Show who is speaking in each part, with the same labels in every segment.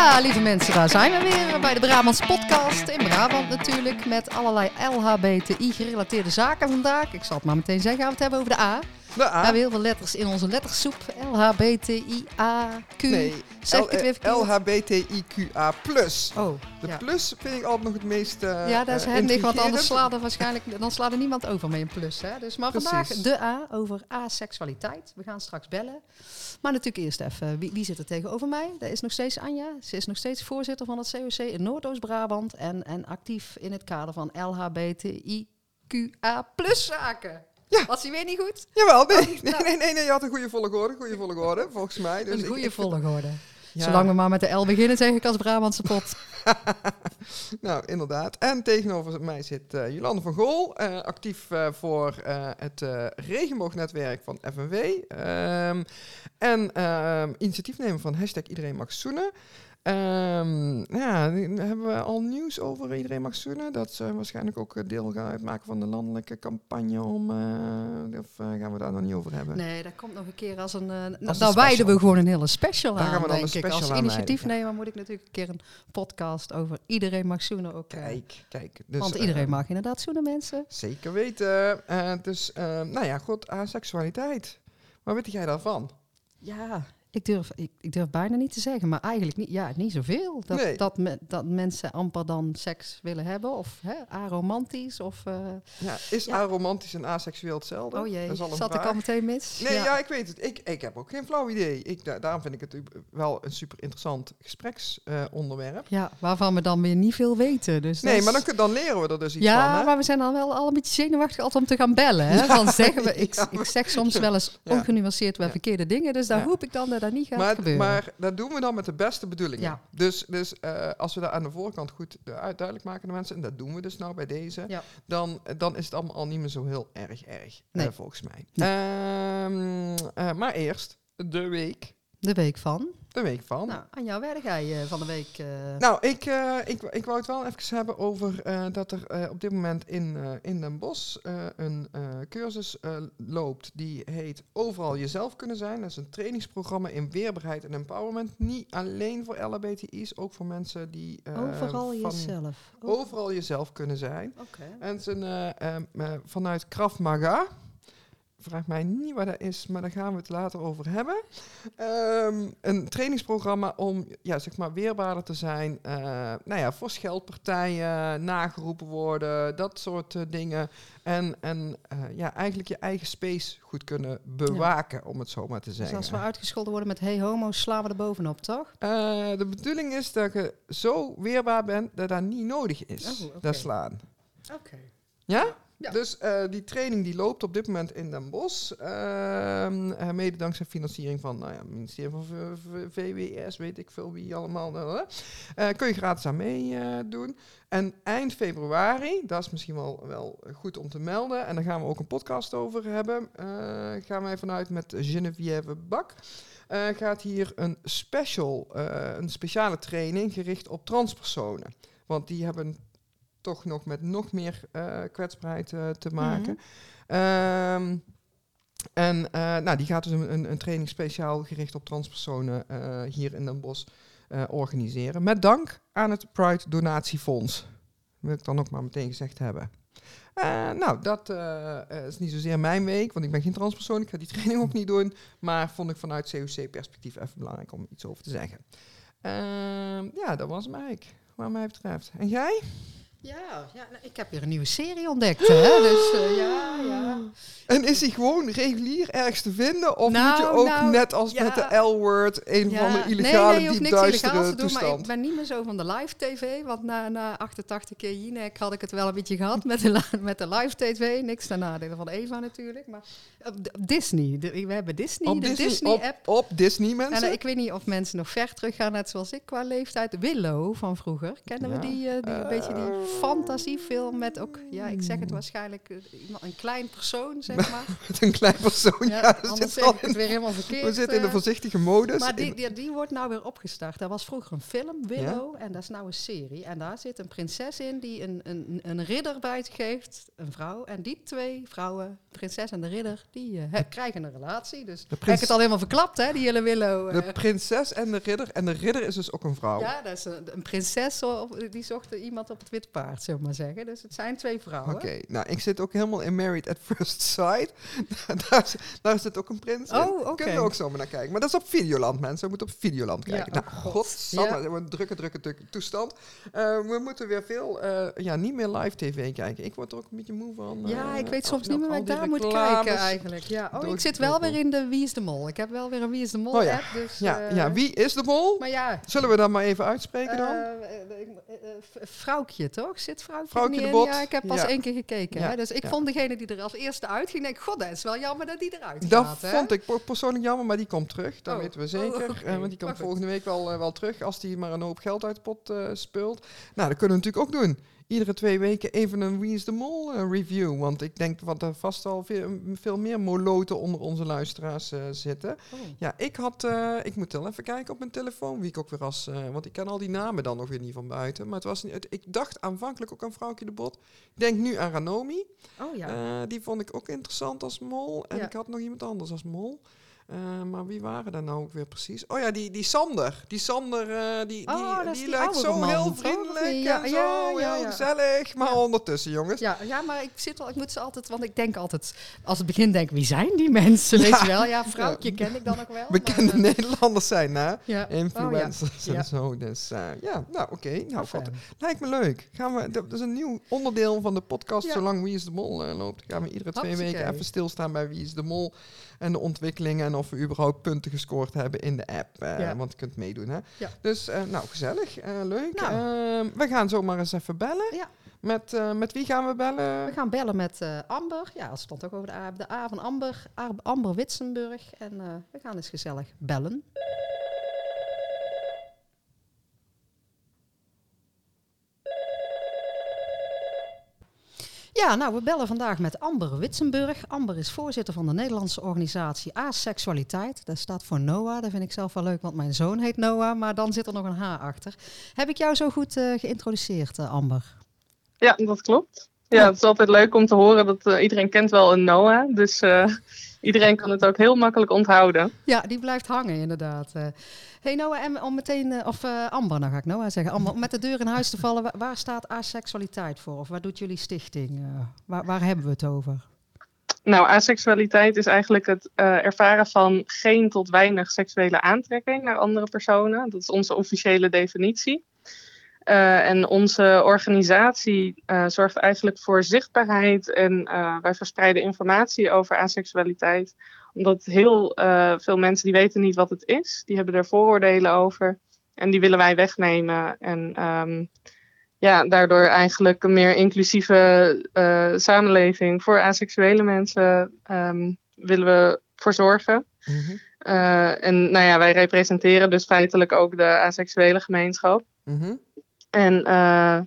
Speaker 1: Ja, lieve mensen, daar zijn we weer bij de Brabants podcast. In Brabant natuurlijk, met allerlei LHBTI-gerelateerde zaken vandaag. Ik zal het maar meteen zeggen, gaan we het hebben over de A.
Speaker 2: De A.
Speaker 1: We hebben heel veel letters in onze lettersoep. LHBTIAQ.
Speaker 2: Nee,
Speaker 1: Zeg ik het weer verkeerd?
Speaker 2: LHBTIQA+.
Speaker 1: Oh,
Speaker 2: De
Speaker 1: ja.
Speaker 2: plus vind ik altijd nog het meest eh
Speaker 1: ja, dat is
Speaker 2: eh,
Speaker 1: handig, want anders slaat er waarschijnlijk dan slaat er niemand over met een plus. Hè? Dus maar vandaag de A over aseksualiteit. We gaan straks bellen. Maar natuurlijk eerst even, wie, wie zit er tegenover mij? Dat is nog steeds Anja. Ze is nog steeds voorzitter van het COC in Noordoost-Brabant en, en actief in het kader van LHBTIQA plus zaken.
Speaker 2: Ja.
Speaker 1: Was hij weer niet goed?
Speaker 2: Jawel, nee,
Speaker 1: Oh,
Speaker 2: nee,
Speaker 1: nou.
Speaker 2: nee, nee, nee, je had een goede volgorde, goede volgorde, volgens mij. Dus
Speaker 1: een
Speaker 2: ik-
Speaker 1: goede
Speaker 2: ik vind-
Speaker 1: volgorde.
Speaker 2: Ja,
Speaker 1: Zolang we maar met de L beginnen, zeg ik als Brabantse pot.
Speaker 2: Nou, inderdaad. En tegenover mij zit eh, Jolande van Gool, eh, actief eh, voor het regenboognetwerk van FNW. ehm, en ehm, initiatiefnemer van hashtag Iedereen Mag Zoenen. Ehm, ja, hebben we al nieuws over Iedereen Mag Zoenen. Dat ze waarschijnlijk ook eh, deel gaan uitmaken van de landelijke campagne om... eh, of eh, gaan we daar nog niet over hebben?
Speaker 1: Nee, dat komt nog een keer als een... nou,
Speaker 2: een
Speaker 1: dan
Speaker 2: special.
Speaker 1: wijden we gewoon een hele special
Speaker 2: Daar
Speaker 1: aan,
Speaker 2: gaan we dan
Speaker 1: denk
Speaker 2: een
Speaker 1: ik.
Speaker 2: special
Speaker 1: Als initiatiefnemer moet ik natuurlijk een keer een podcast over iedereen mag zoenen ook.
Speaker 2: Kijk, kijk. Dus,
Speaker 1: want iedereen mag inderdaad zoenen, mensen.
Speaker 2: Zeker weten. Eh, dus, nou ja, goed, aseksualiteit. Wat weet jij daarvan?
Speaker 1: Ja, ik durf, ik, ik durf bijna niet te zeggen, maar eigenlijk niet, ja, niet zoveel. Dat,
Speaker 2: Nee.
Speaker 1: dat, me, dat mensen amper dan seks willen hebben, of hè, aromantisch, of... eh,
Speaker 2: Ja, is
Speaker 1: Ja.
Speaker 2: aromantisch en aseksueel hetzelfde?
Speaker 1: oh jee, zat ik al meteen mis?
Speaker 2: Nee, ja. ik weet het. Ik, ik heb ook geen flauw idee. Ik, da- daarom vind ik het wel een super interessant gespreksonderwerp.
Speaker 1: Ja, waarvan we dan weer niet veel weten. Dus
Speaker 2: nee, maar dan, leren we er dus iets
Speaker 1: ja,
Speaker 2: van. Hè?
Speaker 1: maar we zijn dan wel al een beetje zenuwachtig altijd om te gaan bellen. Hè?
Speaker 2: Ja,
Speaker 1: Dan zeggen we, ik,
Speaker 2: ja,
Speaker 1: ik zeg soms wel eens
Speaker 2: Ja.
Speaker 1: ongenuanceerd wel
Speaker 2: Ja.
Speaker 1: verkeerde dingen. Dus daar
Speaker 2: Ja.
Speaker 1: hoop ik dan dat dat niet gaat
Speaker 2: maar,
Speaker 1: gebeuren.
Speaker 2: maar dat doen we dan met de beste bedoelingen.
Speaker 1: Ja.
Speaker 2: Dus, dus eh, als we dat aan de voorkant goed eh, duidelijk maken aan de mensen, en dat doen we dus nou bij deze,
Speaker 1: Ja.
Speaker 2: dan, dan is het allemaal al niet meer zo heel erg erg,
Speaker 1: Nee.
Speaker 2: eh, volgens mij. Ehm, eh, maar eerst de week.
Speaker 1: De week van.
Speaker 2: De week van.
Speaker 1: Nou, Anja, waar ga je van de week? eh,
Speaker 2: Nou, ik, eh, ik, ik wou het wel even hebben over eh, dat er eh, op dit moment in, eh, in Den Bosch eh, een eh, cursus eh, loopt die heet Overal Jezelf Kunnen Zijn. Dat is een trainingsprogramma in weerbaarheid en empowerment. Niet alleen voor LHBTI's, ook voor mensen die eh,
Speaker 1: overal jezelf.
Speaker 2: Overal jezelf kunnen zijn.
Speaker 1: Oké.
Speaker 2: En het is een, eh, eh, eh, vanuit Krav Maga. Vraag mij niet waar dat is, maar daar gaan we het later over hebben. Ehm, een trainingsprogramma om ja, zeg maar weerbaarder te zijn. eh, nou ja, voor scheldpartijen, nageroepen worden, dat soort eh, dingen. En, en eh, ja, eigenlijk je eigen space goed kunnen bewaken, om het zo maar te
Speaker 1: Dus
Speaker 2: zeggen.
Speaker 1: als we uitgescholden worden met hey homo, slaan we er bovenop, toch?
Speaker 2: De bedoeling is dat je zo weerbaar bent dat dat niet nodig is,
Speaker 1: Oh,
Speaker 2: dat slaan.
Speaker 1: Oké.
Speaker 2: Ja? Dus eh, die training die loopt op dit moment in Den Bosch. Eh, mede dankzij financiering van nou ja, het ministerie van VWS, weet ik veel wie allemaal. eh, kun je gratis aan meedoen. en eind februari, dat is misschien wel, wel goed om te melden. En daar gaan we ook een podcast over hebben. gaan wij vanuit met Geneviève Bak. gaat hier een special, een speciale training gericht op transpersonen. Want die hebben toch nog met nog meer eh, kwetsbaarheid eh, te maken. Ehm, en eh, nou, die gaat dus een, een, training speciaal gericht op transpersonen hier in Den Bosch organiseren. Met dank aan het Pride Donatiefonds. Wil ik dan ook maar meteen gezegd hebben. Nou, dat is niet zozeer mijn week, want ik ben geen transpersoon. Ik ga die training ook niet doen. Maar vond ik vanuit COC-perspectief even belangrijk om iets over te zeggen. Ehm, ja, dat was eigenlijk, wat mij betreft. En jij?
Speaker 1: Ja, ja nou, ik heb weer een nieuwe serie ontdekt. Hè? Dus eh, ja, ja.
Speaker 2: En is hij gewoon regulier ergens te vinden? Of
Speaker 1: Nou,
Speaker 2: moet je ook
Speaker 1: nou,
Speaker 2: net als
Speaker 1: ja.
Speaker 2: met de L-word een
Speaker 1: Ja,
Speaker 2: van de
Speaker 1: nee,
Speaker 2: illegale,
Speaker 1: nee,
Speaker 2: diep
Speaker 1: niks illegaals te doen, maar ik ben niet meer zo van de live tv. Want na, na 88 keer Jinek had ik het wel een beetje gehad met de, met de live tv. Niks ten nadele van Eva natuurlijk. Maar op, op Disney, de- we hebben Disney,
Speaker 2: op
Speaker 1: de
Speaker 2: Disney,
Speaker 1: Disney-app.
Speaker 2: op, op Disney, mensen?
Speaker 1: En eh, ik weet niet of mensen nog ver teruggaan, net zoals ik qua leeftijd. Willow van vroeger, kennen
Speaker 2: Ja.
Speaker 1: we die, eh, die een beetje die
Speaker 2: Eh,
Speaker 1: fantasiefilm met ook, ja, ik zeg het waarschijnlijk, eh, een klein persoon, zeg maar.
Speaker 2: Met een klein persoon. Ja,
Speaker 1: Ja, anders
Speaker 2: zit
Speaker 1: zeg ik het weer helemaal verkeerd.
Speaker 2: we zitten in de
Speaker 1: eh.
Speaker 2: voorzichtige modus.
Speaker 1: Maar die, die, die wordt nou weer opgestart. Dat was vroeger een film, Willow, en dat is nou een serie. En daar zit een prinses in die een, een, een ridder bij geeft, een vrouw. En die twee vrouwen, de prinses en de ridder, die eh, krijgen een relatie. Dus heb ik het al helemaal verklapt, hè, die hele Willow.
Speaker 2: de prinses en de ridder. En de ridder is dus ook een vrouw.
Speaker 1: ja, dat is een, een prinses, die zocht iemand op het witte paard, zullen we maar zeggen. Dus het zijn twee vrouwen.
Speaker 2: Oké, nou, ik zit ook helemaal in Married at First Sight. daar, is- daar zit ook een prins in.
Speaker 1: Oh, oké.
Speaker 2: Kunnen we ook zomaar naar kijken. Maar dat is op Videoland, mensen. We moeten op Videoland
Speaker 1: Ja,
Speaker 2: kijken.
Speaker 1: oh
Speaker 2: nou,
Speaker 1: god.
Speaker 2: godsamme,
Speaker 1: Ja.
Speaker 2: we hebben een drukke, drukke, drukke toestand. Eh, we moeten weer veel, eh, ja, niet meer live tv kijken. Ik word er ook een beetje moe van.
Speaker 1: Ja,
Speaker 2: eh,
Speaker 1: ik weet
Speaker 2: al-
Speaker 1: soms niet meer waar ik daar moet kijken eigenlijk. Ja. Oh, ik zit wel weer in de Wie is de Mol. Ik heb wel weer een Wie is de Mol
Speaker 2: Oh ja.
Speaker 1: app. Dus,
Speaker 2: Ja,
Speaker 1: eh,
Speaker 2: ja, wie is de mol?
Speaker 1: Maar ja,
Speaker 2: Zullen we dat maar even uitspreken dan?
Speaker 1: Eh, eh, eh, eh, Vrouwtje, toch? Zit Vrouwtje,
Speaker 2: Vrouwtje
Speaker 1: niet
Speaker 2: de
Speaker 1: in?
Speaker 2: Bot.
Speaker 1: Ja, ik heb pas
Speaker 2: Ja.
Speaker 1: één keer gekeken.
Speaker 2: Ja,
Speaker 1: Hè? Dus ik vond degene die er als eerste uitging, denk ik, god, dat is wel jammer dat die eruit
Speaker 2: Dat
Speaker 1: gaat. hè?
Speaker 2: vond ik persoonlijk jammer, maar die komt terug. Dat
Speaker 1: Oh.
Speaker 2: weten we zeker.
Speaker 1: Oh.
Speaker 2: Eh, want die komt volgende week wel, eh, wel terug als die maar een hoop geld uit de pot eh, speelt. Nou, dat kunnen we natuurlijk ook doen. Iedere twee weken even een Wie is de Mol eh, review. Want ik denk dat er vast al veel, veel meer moloten onder onze luisteraars eh, zitten.
Speaker 1: Oh.
Speaker 2: Ja, ik had, eh, ik moet wel even kijken op mijn telefoon wie ik ook weer als, want ik ken al die namen dan nog weer niet van buiten. Maar het was niet, het- ik dacht aanvankelijk ook aan Vrouwtje de Bot. Ik denk nu aan Ranomi.
Speaker 1: Oh ja.
Speaker 2: Die vond ik ook interessant als mol. En
Speaker 1: Ja.
Speaker 2: ik had nog iemand anders als mol. Eh, maar wie waren daar nou ook weer precies? Oh ja, die, die Sander. Die Sander, eh, die, die,
Speaker 1: Oh,
Speaker 2: die
Speaker 1: die
Speaker 2: lijkt zo
Speaker 1: man,
Speaker 2: heel vriendelijk
Speaker 1: Ja,
Speaker 2: en zo
Speaker 1: ja, ja,
Speaker 2: heel gezellig. Maar ondertussen, jongens.
Speaker 1: Ja, ja, maar ik zit wel, ik moet ze altijd, want ik denk altijd, als het begin denk, wie zijn die mensen,
Speaker 2: Ja.
Speaker 1: weet je wel? Ja, vrouwtje ken ik dan ook wel.
Speaker 2: Bekende
Speaker 1: maar, eh,
Speaker 2: Nederlanders zijn, hè? Influencers
Speaker 1: Oh, ja.
Speaker 2: en zo. Dus ja, nou oké. Nou,
Speaker 1: Nou, fijn.
Speaker 2: lijkt me leuk. Gaan we, dat is een nieuw onderdeel van de podcast. Zolang Wie is de Mol loopt, gaan we iedere twee weken even stilstaan bij Wie is de Mol. En de ontwikkelingen en of we überhaupt punten gescoord hebben in de app.
Speaker 1: Ja.
Speaker 2: Want je kunt meedoen, hè?
Speaker 1: Ja.
Speaker 2: Dus, eh, nou, gezellig. eh, leuk.
Speaker 1: Nou.
Speaker 2: Ehm, we gaan zomaar eens even bellen.
Speaker 1: Ja.
Speaker 2: Met, met wie gaan we bellen?
Speaker 1: We gaan bellen met Amber. Ja, het stond ook over de A. De A van Amber. Amber Witsenburg. En we gaan eens gezellig bellen. Ja, nou, we bellen vandaag met Amber Witsenburg. Amber is voorzitter van de Nederlandse organisatie Aseksualiteit. Dat staat voor Noah. Dat vind ik zelf wel leuk, want mijn zoon heet Noah. Maar dan zit er nog een H achter. Heb ik jou zo goed eh, geïntroduceerd, eh, Amber?
Speaker 3: Ja, dat klopt. Ja, het is altijd leuk om te horen dat eh, iedereen kent wel een Noah. Dus iedereen kan het ook heel makkelijk onthouden.
Speaker 1: Ja, die blijft hangen inderdaad. Eh hey Noah, en om meteen, eh, of eh, Amber, nou ga ik Noah zeggen. Amber, om met de deur in huis te vallen, wa- waar, staat aseksualiteit voor? Of waar doet jullie stichting? waar, waar hebben we het over?
Speaker 3: Nou, aseksualiteit is eigenlijk het ervaren van geen tot weinig seksuele aantrekking naar andere personen. Dat is onze officiële definitie. Eh, en onze organisatie eh, zorgt eigenlijk voor zichtbaarheid en eh, wij verspreiden informatie over aseksualiteit. Omdat heel veel mensen die weten niet wat het is, die hebben er vooroordelen over en die willen wij wegnemen. En ehm, ja, daardoor eigenlijk een meer inclusieve samenleving voor asexuele mensen ehm, willen we voor zorgen.
Speaker 2: Mhm,
Speaker 3: en nou ja, wij representeren dus feitelijk ook de asexuele gemeenschap.
Speaker 2: mhm.
Speaker 3: En eh,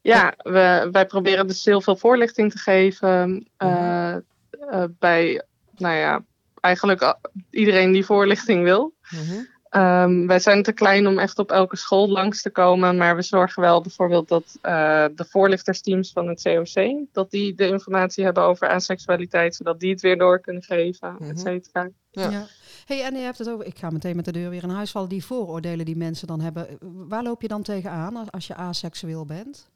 Speaker 3: ja, we, wij proberen dus heel veel voorlichting te geven eh, eh, bij, nou ja, eigenlijk iedereen die voorlichting wil.
Speaker 2: Mhm.
Speaker 3: Ehm, wij zijn te klein om echt op elke school langs te komen, maar we zorgen wel bijvoorbeeld dat eh, de voorlichtersteams van het COC, dat die de informatie hebben over asexualiteit, zodat die het weer door kunnen geven,
Speaker 2: Mhm.
Speaker 3: et cetera.
Speaker 2: Ja.
Speaker 1: Hey, en je hebt het over, ik ga meteen met de deur weer in huis vallen, die vooroordelen die mensen dan hebben. Eh, Waar loop je dan tegenaan als, als je aseksueel bent?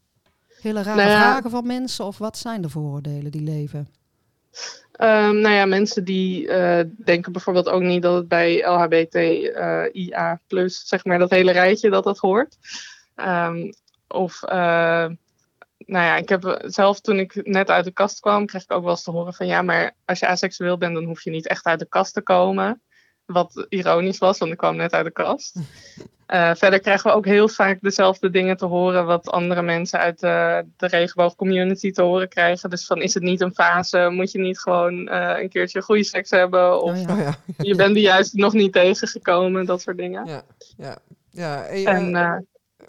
Speaker 1: Hele rare
Speaker 3: Nou ja.
Speaker 1: vragen van mensen of wat zijn de vooroordelen die leven?
Speaker 3: Ehm, nou ja, mensen die eh, denken bijvoorbeeld ook niet dat het bij LHBTIA, zeg maar dat hele rijtje, dat dat hoort. Ehm, of, eh, nou ja, ik heb zelf toen ik net uit de kast kwam, kreeg ik ook wel eens te horen van ja, maar als je aseksueel bent, dan hoef je niet echt uit de kast te komen. Wat ironisch was, want ik kwam net uit de kast. Eh, verder krijgen we ook heel vaak dezelfde dingen te horen wat andere mensen uit de, de regenboogcommunity te horen krijgen. Dus van is het niet een fase? Moet je niet gewoon eh, een keertje goede seks hebben? Of
Speaker 1: Oh ja.
Speaker 2: Oh ja,
Speaker 3: je bent er juist nog niet tegengekomen? Dat soort dingen.
Speaker 2: ja, ja. ja.
Speaker 3: En
Speaker 2: eh,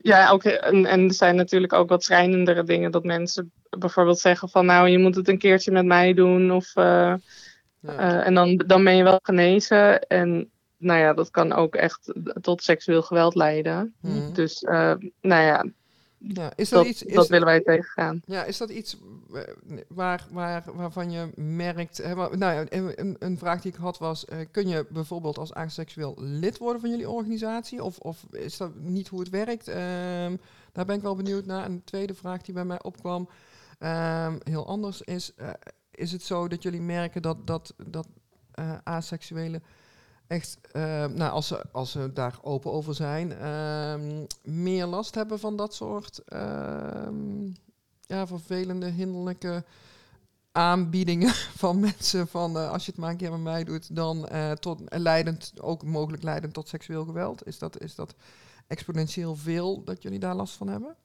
Speaker 3: ja, ook, en, en er zijn natuurlijk ook wat schrijnendere dingen. Dat mensen bijvoorbeeld zeggen van nou, je moet het een keertje met mij doen. Of,
Speaker 2: Ja.
Speaker 3: uh, en dan, dan ben je wel genezen. En nou ja, dat kan ook echt tot seksueel geweld leiden.
Speaker 2: Mhm.
Speaker 3: Dus uh, nou ja,
Speaker 2: ja. Is dat,
Speaker 3: dat,
Speaker 2: iets, is,
Speaker 3: dat willen wij tegengaan.
Speaker 2: Ja, is dat iets eh, waar, waar, waarvan je merkt... Hè, nou ja, een, een vraag die ik had was... Uh, kun je bijvoorbeeld als aseksueel lid worden van jullie organisatie? Of, of is dat niet hoe het werkt? Um, daar ben ik wel benieuwd naar. En de tweede vraag die bij mij opkwam... Um, heel anders is... Is het zo dat jullie merken dat, dat, dat uh, aseksuelen echt, uh, nou, als ze, als ze daar open over zijn, uh, meer last hebben van dat soort uh, ja, vervelende, hinderlijke aanbiedingen van mensen van uh, als je het maar een keer met mij doet, dan tot leidend, ook mogelijk leidend tot seksueel geweld. Is dat, is dat exponentieel veel dat jullie daar last van hebben?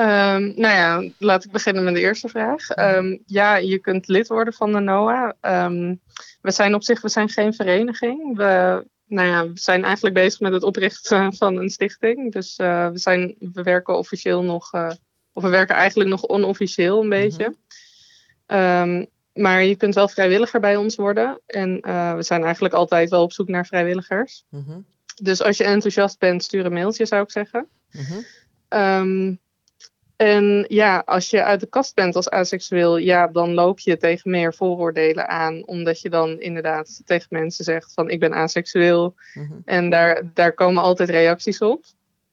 Speaker 3: Um, nou ja, laat ik beginnen met de eerste vraag. Um, ja, je kunt lid worden van de NOA. Um, we zijn op zich we zijn geen vereniging. We, nou ja, we zijn eigenlijk bezig met het oprichten van een stichting. Dus uh, we, zijn, we werken officieel nog, uh, of we werken eigenlijk nog onofficieel een beetje. Mm -hmm. maar je kunt wel vrijwilliger bij ons worden. En uh, we zijn eigenlijk altijd wel op zoek naar vrijwilligers.
Speaker 2: -hmm.
Speaker 3: Dus als je enthousiast bent, stuur een mailtje, zou ik zeggen. En ja, als je uit de kast bent als aseksueel, ja, dan loop je tegen meer vooroordelen aan. Omdat je dan inderdaad tegen mensen zegt van ik ben aseksueel.
Speaker 2: Mhm.
Speaker 3: Mm -hmm. En daar, daar komen altijd reacties op.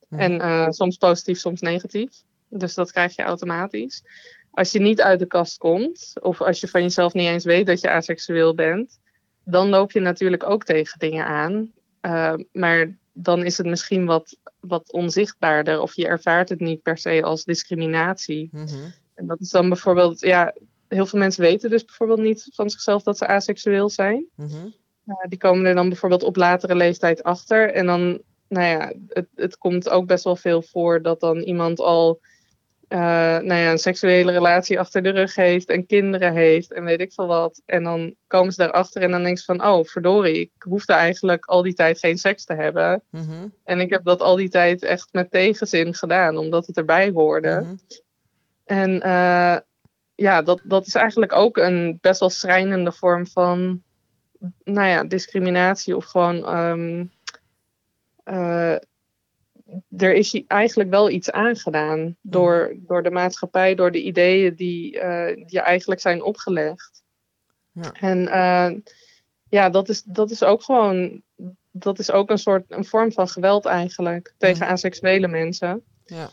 Speaker 3: Mm -hmm. En uh, soms positief, soms negatief. Dus dat krijg je automatisch. Als je niet uit de kast komt, of als je van jezelf niet eens weet dat je aseksueel bent, dan loop je natuurlijk ook tegen dingen aan. Uh, maar dan is het misschien wat, wat onzichtbaarder of je ervaart het niet per se als discriminatie.
Speaker 2: Mm -hmm.
Speaker 3: En dat is dan bijvoorbeeld, ja, heel veel mensen weten dus bijvoorbeeld niet van zichzelf dat ze aseksueel zijn.
Speaker 2: Mm -hmm.
Speaker 3: uh, die komen er dan bijvoorbeeld op latere leeftijd achter. En dan, nou ja, het, het komt ook best wel veel voor dat dan iemand al uh, nou ja, een seksuele relatie achter de rug heeft en kinderen heeft en weet ik veel wat. En dan komen ze daarachter en dan denken ze van, oh verdorie, ik hoefde eigenlijk al die tijd geen seks te hebben.
Speaker 2: Mm -hmm.
Speaker 3: En ik heb dat al die tijd echt met tegenzin gedaan, omdat het erbij hoorde.
Speaker 2: Mm -hmm.
Speaker 3: En uh, ja, dat, dat is eigenlijk ook een best wel schrijnende vorm van, nou ja, discriminatie of gewoon... Um, uh, er is eigenlijk wel iets aangedaan door, door de maatschappij, door de ideeën die uh, je eigenlijk zijn opgelegd.
Speaker 2: Ja.
Speaker 3: En uh, ja, dat is, dat is ook gewoon, dat is ook een soort, een vorm van geweld eigenlijk tegen
Speaker 2: ja.
Speaker 3: aseksuele mensen.
Speaker 2: Ja.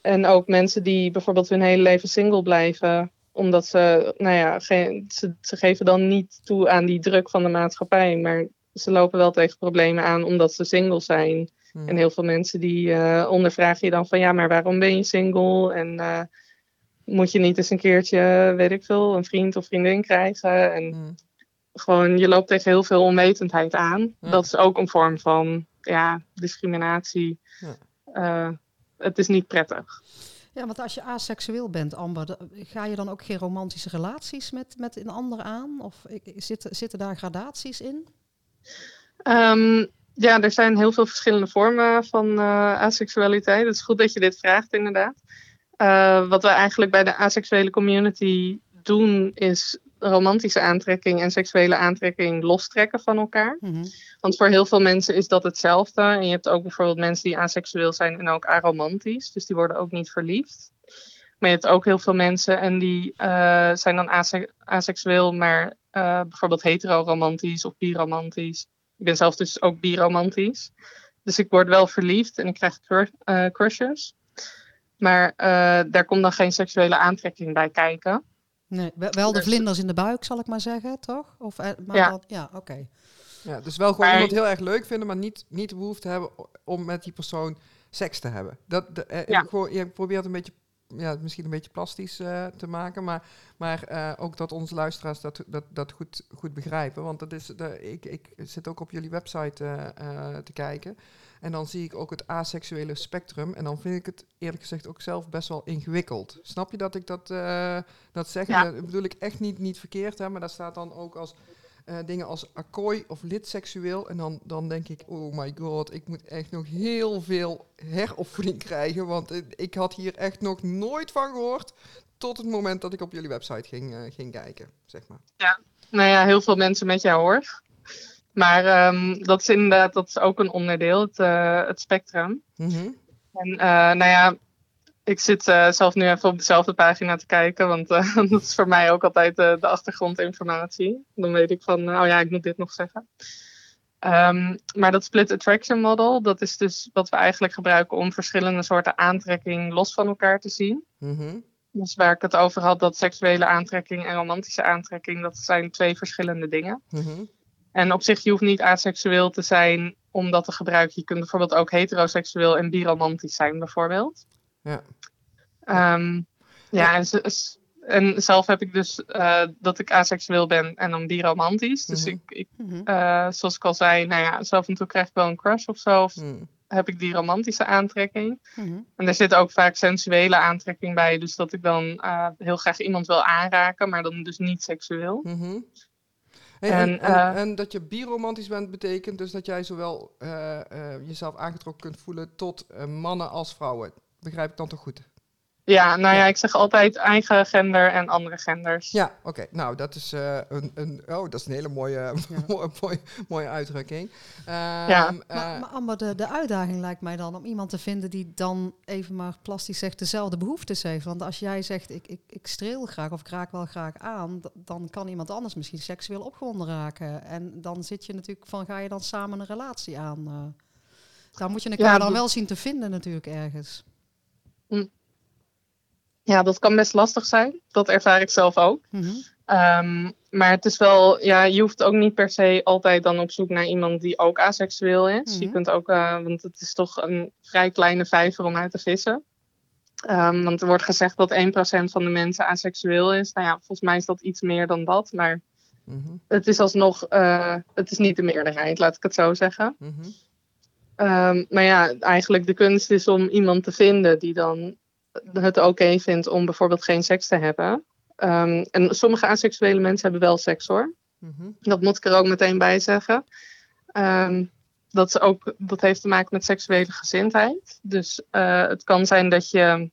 Speaker 3: En ook mensen die bijvoorbeeld hun hele leven single blijven, omdat ze, nou ja, geen, ze, ze geven dan niet toe aan die druk van de maatschappij, maar ze lopen wel tegen problemen aan omdat ze single zijn.
Speaker 2: Hmm.
Speaker 3: En heel veel mensen die uh, ondervragen je dan van ja, maar waarom ben je single? En uh, moet je niet eens een keertje, weet ik veel, een vriend of vriendin krijgen? En
Speaker 2: Hmm.
Speaker 3: gewoon, je loopt tegen heel veel onwetendheid aan.
Speaker 2: Ja.
Speaker 3: Dat is ook een vorm van ja, discriminatie.
Speaker 2: Ja.
Speaker 3: Uh, het is niet prettig.
Speaker 1: Ja, want als je aseksueel bent, Amber, ga je dan ook geen romantische relaties met, met een ander aan? Of zitten, zitten daar gradaties in?
Speaker 3: Um, ja, er zijn heel veel verschillende vormen van uh, aseksualiteit. Het is goed dat je dit vraagt, inderdaad. Uh, wat we eigenlijk bij de aseksuele community doen, is romantische aantrekking en seksuele aantrekking lostrekken van elkaar.
Speaker 1: Mm -hmm.
Speaker 3: Want voor heel veel mensen is dat hetzelfde. En je hebt ook bijvoorbeeld mensen die aseksueel zijn en ook aromantisch. Dus die worden ook niet verliefd. Maar je hebt ook heel veel mensen en die uh, zijn dan ase aseksueel, maar uh, bijvoorbeeld hetero-romantisch of biromantisch. Ik ben zelf dus ook biromantisch. Dus ik word wel verliefd en ik krijg cr uh, crushes. Maar uh, daar komt dan geen seksuele aantrekking bij kijken.
Speaker 1: Nee, wel de vlinders in de buik, zal ik maar zeggen, toch? Of, uh, maar
Speaker 3: ja,
Speaker 1: ja oké. Okay.
Speaker 2: Ja, dus wel gewoon
Speaker 3: Maar-
Speaker 2: iemand heel erg leuk vinden, maar niet, niet de behoefte hebben om met die persoon seks te hebben. Dat, de, eh,
Speaker 3: Ja.
Speaker 2: gewoon, je probeert een beetje, ja, misschien een beetje plastisch eh, te maken, maar, maar eh, ook dat onze luisteraars dat, dat, dat goed, goed begrijpen. Want dat is, de, ik, ik zit ook op jullie website eh, te kijken. En dan zie ik ook het aseksuele spectrum. En dan vind ik het eerlijk gezegd ook zelf best wel ingewikkeld. Snap je dat ik dat, dat zeg?
Speaker 3: Ja.
Speaker 2: Dat bedoel ik echt niet, niet verkeerd, hè, maar daar staat dan ook als eh, dingen als akkooi of lidseksueel. En dan, dan denk ik, oh my god, ik moet echt nog heel veel heropvoeding krijgen. Want eh, ik had hier echt nog nooit van gehoord. Tot het moment dat ik op jullie website ging, eh, ging kijken, zeg maar.
Speaker 3: Nou ja, heel veel mensen met jou hoor. Maar ehm, dat is inderdaad dat is ook een onderdeel, het, het spectrum.
Speaker 2: Mhm.
Speaker 3: En nou ja, ik zit eh, zelf nu even op dezelfde pagina te kijken, want eh, dat is voor mij ook altijd eh, de achtergrondinformatie. Dan weet ik van, oh ja, ik moet dit nog zeggen. Ehm, maar dat split attraction model, dat is dus wat we eigenlijk gebruiken om verschillende soorten aantrekking los van elkaar te zien.
Speaker 2: Mhm.
Speaker 3: Dus waar ik het over had, dat seksuele aantrekking en romantische aantrekking, dat zijn twee verschillende dingen.
Speaker 2: Mhm.
Speaker 3: En op zich, je hoeft niet aseksueel te zijn om dat te gebruiken. Je kunt bijvoorbeeld ook heteroseksueel en biromantisch zijn, bijvoorbeeld.
Speaker 2: Ja.
Speaker 3: Ehm, ja, en, s- en zelf heb ik dus eh, dat ik aseksueel ben en dan biromantisch. Dus
Speaker 2: Mhm.
Speaker 3: ik, ik
Speaker 1: Mhm.
Speaker 3: eh, zoals ik al zei, nou ja, zelf en toe krijg ik wel een crush of zo. Of
Speaker 2: Mhm.
Speaker 3: heb ik die romantische aantrekking. En er zit ook vaak sensuele aantrekking bij. Dus dat ik dan eh, heel graag iemand wil aanraken, maar dan dus niet seksueel.
Speaker 2: Hey, en,
Speaker 3: En,
Speaker 2: en, en dat je biromantisch bent, betekent dus dat jij zowel eh, eh, jezelf aangetrokken kunt voelen tot mannen als vrouwen. Begrijp ik dan toch goed?
Speaker 3: Ja, nou ja,
Speaker 2: Ja.
Speaker 3: ik zeg altijd eigen gender en andere genders.
Speaker 2: Ja, oké. Nou, dat is, eh, een, een, oh, dat is een hele mooie, mooie, mooie, mooie uitdrukking.
Speaker 3: Ja.
Speaker 2: Ehm, eh,
Speaker 1: Maar, maar Amber, de, de uitdaging lijkt mij dan om iemand te vinden die dan even maar plastisch zegt dezelfde behoeftes heeft. Want als jij zegt ik, ik, ik streel graag of ik raak wel graag aan, dan kan iemand anders misschien seksueel opgewonden raken. En dan zit je natuurlijk van ga je dan samen een relatie aan. eh. daar moet je elkaar
Speaker 3: Ja,
Speaker 1: dan wel zien te vinden natuurlijk ergens.
Speaker 3: Ja, dat kan best lastig zijn. Dat ervaar ik zelf ook.
Speaker 1: Mhm.
Speaker 3: Ehm, maar het is wel, ja, je hoeft ook niet per se altijd dan op zoek naar iemand die ook aseksueel is. Je
Speaker 1: Mhm.
Speaker 3: kunt ook, eh, want het is toch een vrij kleine vijver om uit te vissen. Ehm, want er wordt gezegd dat 1% van de mensen aseksueel is. Nou ja, volgens mij is dat iets meer dan dat. Maar
Speaker 2: mhm,
Speaker 3: het is alsnog, eh, het is niet de meerderheid, laat ik het zo zeggen. Ehm, maar ja, eigenlijk de kunst is om iemand te vinden die dan het oké vindt om bijvoorbeeld geen seks te hebben. Ehm, en sommige aseksuele mensen hebben wel seks hoor.
Speaker 2: Mhm.
Speaker 3: Dat moet ik er ook meteen bij zeggen. Ehm, dat, is ook, dat heeft te maken met seksuele gezindheid. Dus eh, het kan zijn dat je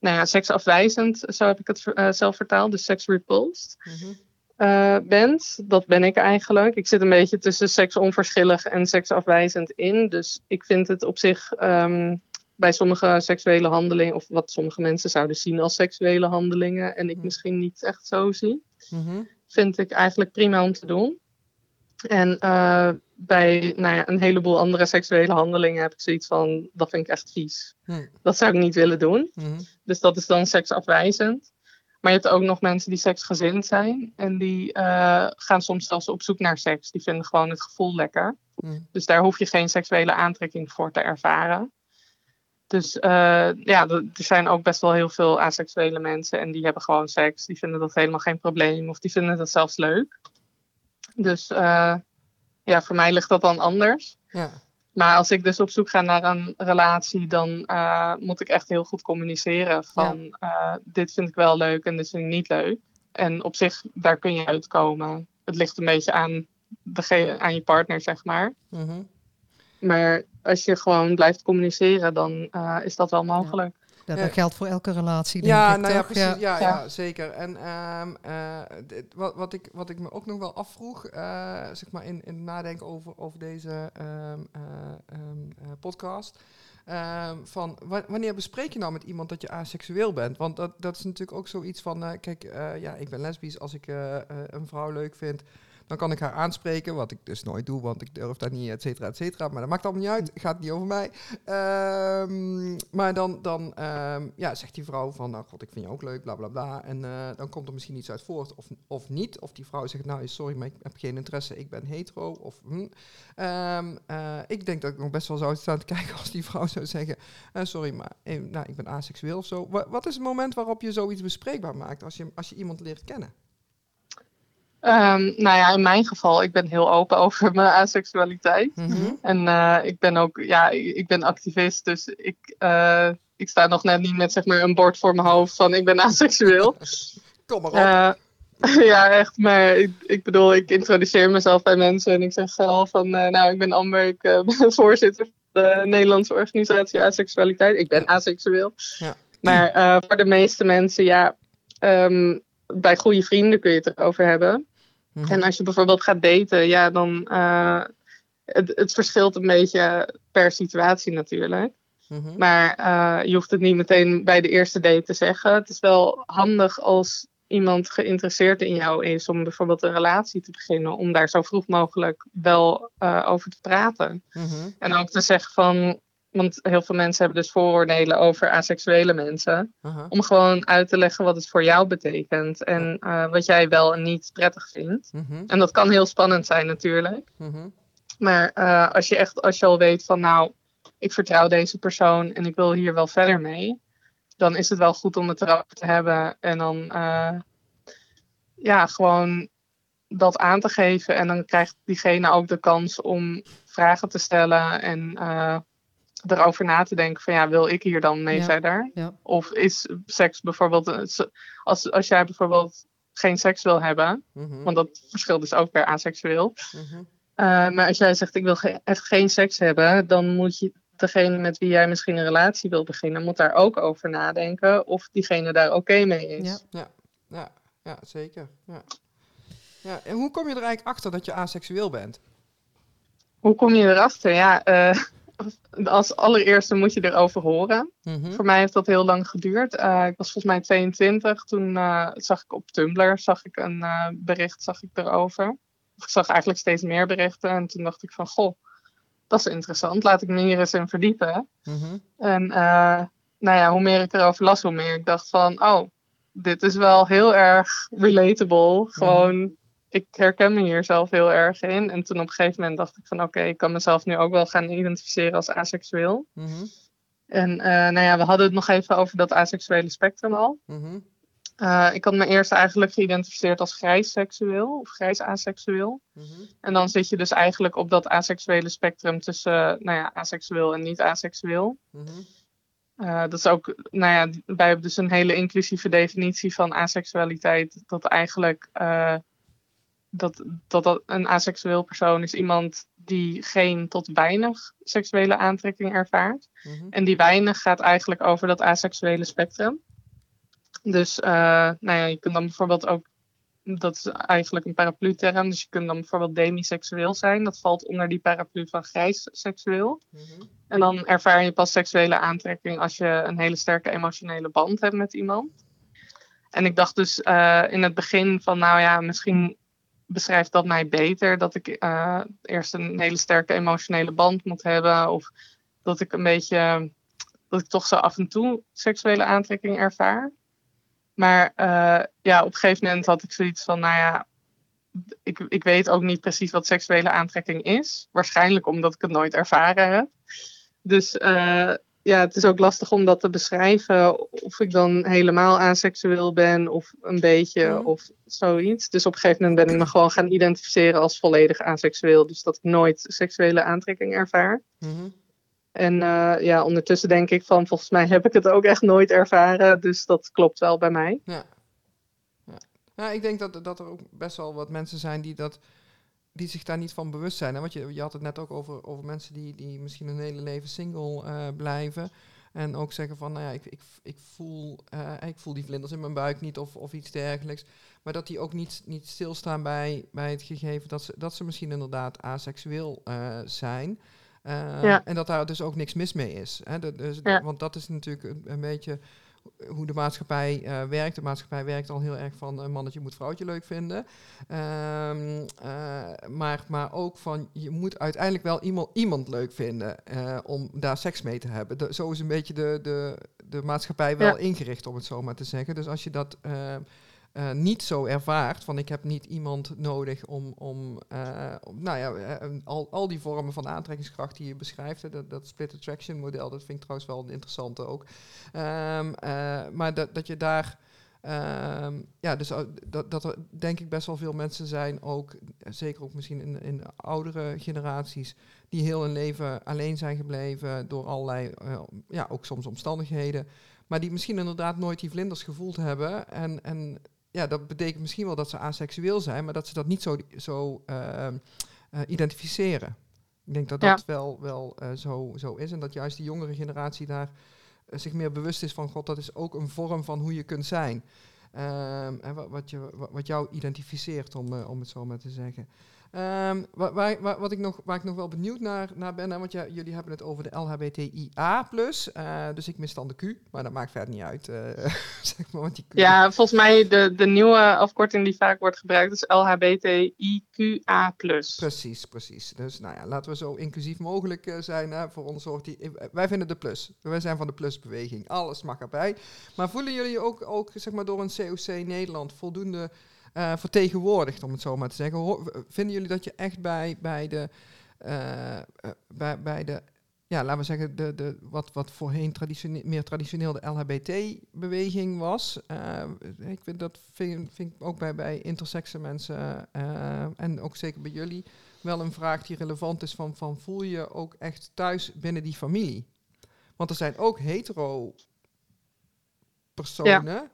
Speaker 3: nou ja, seksafwijzend, zo heb ik het eh, zelf vertaald, dus sex repulsed
Speaker 2: Mhm.
Speaker 3: Eh, bent. Dat ben ik eigenlijk. Ik zit een beetje tussen seksonverschillig en seksafwijzend in. Dus ik vind het op zich ehm, bij sommige seksuele handelingen, of wat sommige mensen zouden zien als seksuele handelingen, en ik
Speaker 2: Hmm.
Speaker 3: misschien niet echt zo zie,
Speaker 2: Mhm.
Speaker 3: vind ik eigenlijk prima om te doen. En eh, bij nou ja, een heleboel andere seksuele handelingen heb ik zoiets van, dat vind ik echt vies.
Speaker 2: Mhm.
Speaker 3: Dat zou ik niet willen doen.
Speaker 2: Mhm.
Speaker 3: Dus dat is dan seksafwijzend. Maar je hebt ook nog mensen die seksgezind zijn. En die eh, gaan soms zelfs op zoek naar seks. Die vinden gewoon het gevoel lekker.
Speaker 2: Mhm.
Speaker 3: Dus daar hoef je geen seksuele aantrekking voor te ervaren. Dus eh, ja, er zijn ook best wel heel veel aseksuele mensen. En die hebben gewoon seks. Die vinden dat helemaal geen probleem. Of die vinden dat zelfs leuk. Dus eh, ja, voor mij ligt dat dan anders.
Speaker 2: Ja.
Speaker 3: Maar als ik dus op zoek ga naar een relatie, dan eh, moet ik echt heel goed communiceren van eh, dit vind ik wel leuk en dit vind ik niet leuk. En op zich, daar kun je uitkomen. Het ligt een beetje aan, dege- aan je partner, zeg maar.
Speaker 2: Mhm.
Speaker 3: Maar als je gewoon blijft communiceren, dan eh, is dat wel mogelijk.
Speaker 2: Ja.
Speaker 1: dat geldt voor elke relatie. Denk
Speaker 2: Ja,
Speaker 1: ik,
Speaker 2: nou ja,
Speaker 1: toch?
Speaker 2: precies. Ja, ja.
Speaker 3: Ja.
Speaker 2: zeker. En ehm, eh, dit- wat, wat, ik, wat ik me ook nog wel afvroeg, eh, zeg maar in, in het nadenken over, over deze ehm, eh, ehm, eh, podcast. ehm, van wa- wanneer bespreek je nou met iemand dat je aseksueel bent? Want dat, dat is natuurlijk ook zoiets van, eh, kijk, eh, ja, ik ben lesbisch. Als ik een vrouw leuk vind, dan kan ik haar aanspreken, wat ik dus nooit doe, want ik durf dat niet, et cetera, et cetera. Maar dat maakt allemaal niet uit, gaat niet over mij. Ehm, maar dan, dan ehm, ja, zegt die vrouw van, nou god, ik vind je ook leuk, bla bla bla. En eh, dan komt er misschien iets uit voort of, of niet. Of die vrouw zegt, nou sorry, maar ik heb geen interesse, ik ben hetero. Of, hm. Ehm, eh, ik denk dat ik nog best wel zou staan te kijken als die vrouw zou zeggen, eh, sorry, maar nou, ik ben aseksueel of zo. Wa- wat is het moment waarop je zoiets bespreekbaar maakt als je, als je iemand leert kennen?
Speaker 3: Ehm, nou ja, in mijn geval, ik ben heel open over mijn aseksualiteit.
Speaker 2: Mhm.
Speaker 3: En eh, ik ben ook, ja, ik, ik ben activist, dus ik, eh, ik sta nog net niet met zeg maar een bord voor mijn hoofd van ik ben aseksueel.
Speaker 2: Kom maar op.
Speaker 3: Eh, ja, echt. Maar ik, ik bedoel, ik introduceer mezelf bij mensen en ik zeg al van, uh, nou, ik ben Amber, ik uh, ben voorzitter van de Nederlandse organisatie Aseksualiteit. Ik ben aseksueel. Ja. Maar uh, voor de meeste mensen, ja, um, bij goede vrienden kun je het erover hebben. Mm -hmm. En als je bijvoorbeeld gaat daten, ja, dan het, het verschilt een beetje per situatie natuurlijk. Mm -hmm. Maar uh, je hoeft het niet meteen bij de eerste date te zeggen. Het is wel handig als iemand geïnteresseerd in jou is om bijvoorbeeld een relatie te beginnen, om daar zo vroeg mogelijk wel uh, over te praten. Mm -hmm. En ook te zeggen van, want heel veel mensen hebben dus vooroordelen over asexuele mensen, uh -huh. om gewoon uit te leggen wat het voor jou betekent en uh, wat jij wel en niet prettig vindt. -hmm. En dat kan heel spannend zijn natuurlijk. -hmm. Maar uh, als je echt, als je al weet van nou, ik vertrouw deze persoon en ik wil hier wel verder mee, dan is het wel goed om het erover te hebben en dan uh, ja, gewoon dat aan te geven. En dan krijgt diegene ook de kans om vragen te stellen en erover na te denken van ja, wil ik hier dan mee ja. verder? Ja. Of is seks bijvoorbeeld, als, als jij bijvoorbeeld geen seks wil hebben, mm -hmm. want dat verschilt dus ook per aseksueel. Mm -hmm. Uh, maar als jij zegt ik wil ge echt geen seks hebben, dan moet je degene met wie jij misschien een relatie wil beginnen, moet daar ook over nadenken of diegene daar oké okay mee is.
Speaker 2: Ja, ja, ja, ja zeker. Ja. Ja, en hoe kom je er eigenlijk achter dat je aseksueel bent?
Speaker 3: Hoe kom je erachter? Ja, uh, als allereerste moet je erover horen. Mm -hmm. Voor mij heeft dat heel lang geduurd. Uh, ik was volgens mij 22. Toen uh, zag ik op Tumblr zag ik een bericht zag ik erover. Ik zag eigenlijk steeds meer berichten. En toen dacht ik van, goh, dat is interessant. Laat ik me hier eens in verdiepen. Mm -hmm. En nou ja, hoe meer ik erover las, hoe meer ik dacht van, oh, dit is wel heel erg relatable. Gewoon, mm -hmm. Ik herken me hier zelf heel erg in. En toen op een gegeven moment dacht ik van, oké, okay, ik kan mezelf nu ook wel gaan identificeren als aseksueel. Mm -hmm. En uh, nou ja, we hadden het nog even over dat aseksuele spectrum al. Uh, ik had me eerst eigenlijk geïdentificeerd als grijs seksueel of grijs aseksueel. Mm -hmm. En dan zit je dus eigenlijk op dat aseksuele spectrum tussen uh, nou ja, aseksueel en niet aseksueel. Uh, dat is ook, nou ja, wij hebben dus een hele inclusieve definitie van aseksualiteit. Dat eigenlijk dat, dat, dat een aseksueel persoon is iemand die geen tot weinig seksuele aantrekking ervaart. Mm -hmm. En die weinig gaat eigenlijk over dat aseksuele spectrum. Dus uh, nou ja, je kunt dan bijvoorbeeld ook, dat is eigenlijk een paraplu-term, dus je kunt dan bijvoorbeeld demiseksueel zijn. Dat valt onder die paraplu van grijs seksueel. Mm -hmm. En dan ervaar je pas seksuele aantrekking als je een hele sterke emotionele band hebt met iemand. En ik dacht dus uh, in het begin van, nou ja, misschien beschrijft dat mij beter. Dat ik uh, eerst een hele sterke emotionele band moet hebben. Of dat ik een beetje, dat ik toch zo af en toe seksuele aantrekking ervaar. Maar uh, ja, op een gegeven moment had ik zoiets van, nou ja, ik, ik weet ook niet precies wat seksuele aantrekking is. Waarschijnlijk omdat ik het nooit ervaren heb. Dus uh, ja, het is ook lastig om dat te beschrijven. Of ik dan helemaal aseksueel ben of een beetje mm. of zoiets. Dus op een gegeven moment ben ik me gewoon gaan identificeren als volledig aseksueel. Dus dat ik nooit seksuele aantrekking ervaar. Mm -hmm. En uh, ja, ondertussen denk ik van, volgens mij heb ik het ook echt nooit ervaren. Dus dat klopt wel bij mij.
Speaker 2: Ja, ja. ja ik denk dat, dat er ook best wel wat mensen zijn die, dat, die zich daar niet van bewust zijn. Hè? Want je, je had het net ook over, over mensen die, die misschien een hele leven single uh, blijven. En ook zeggen van, nou ja, ik, ik, ik, voel, uh, ik voel die vlinders in mijn buik niet of, of iets dergelijks. Maar dat die ook niet, niet stilstaan bij, bij het gegeven dat ze, dat ze misschien inderdaad aseksueel zijn. Uh, ja. En dat daar dus ook niks mis mee is. Hè? De, dus, ja. Want dat is natuurlijk een, een beetje hoe de maatschappij uh, werkt. De maatschappij werkt al heel erg van een mannetje moet vrouwtje leuk vinden. Um, uh, maar, maar ook van je moet uiteindelijk wel iemand, iemand leuk vinden om daar seks mee te hebben. De, zo is een beetje de, de, de maatschappij wel ja. ingericht, om het zo maar te zeggen. Dus als je dat uh, niet zo ervaart. Van ik heb niet iemand nodig om, om, om nou ja, uh, al, al die vormen van aantrekkingskracht die je beschrijft. Dat, dat split attraction model, dat vind ik trouwens wel een interessante ook. Um, maar dat, dat je daar. Um, ja, dus dat, dat er denk ik best wel veel mensen zijn, ook zeker ook misschien in, in oudere generaties, die heel hun leven alleen zijn gebleven door allerlei, ja, ook soms omstandigheden. Maar die misschien inderdaad nooit die vlinders gevoeld hebben. En, en ja, dat betekent misschien wel dat ze aseksueel zijn, maar dat ze dat niet zo, zo ehm, eh, identificeren. Ik denk dat
Speaker 3: Ja.
Speaker 2: dat wel, wel eh, zo, zo is en dat juist die jongere generatie daar eh, zich meer bewust is van, god, dat is ook een vorm van hoe je kunt zijn. Ehm, en wat, wat, je, wat, jou identificeert, om, om het zo maar te zeggen. Ehm, wa- waar, waar, wat ik nog, waar ik nog wel benieuwd naar, naar ben, hè, want ja, jullie hebben het over de LHBTIA+, eh, dus ik mis dan de Q, maar dat maakt verder niet uit, eh, zeg maar, want die Q...
Speaker 3: Ja, volgens mij de, de nieuwe afkorting die vaak wordt gebruikt is LHBTIQA+.
Speaker 2: Precies, precies. Dus nou ja, laten we zo inclusief mogelijk eh, zijn. Hè, voor ons hoort die, wij vinden de plus. Wij zijn van de plusbeweging. Alles mag erbij. Maar voelen jullie ook, ook zeg maar, door een COC Nederland voldoende eh, vertegenwoordigd, om het zo maar te zeggen? Vinden jullie dat je echt bij, bij de, eh, eh, bij, bij de ja, laten we zeggen, de, de, wat, wat voorheen meer traditioneel de LHBT-beweging was. Ik vind dat vind, vind ik ook bij, bij intersexe mensen en ook zeker bij jullie wel een vraag die relevant is van, van voel je ook echt thuis binnen die familie? Want er zijn ook hetero personen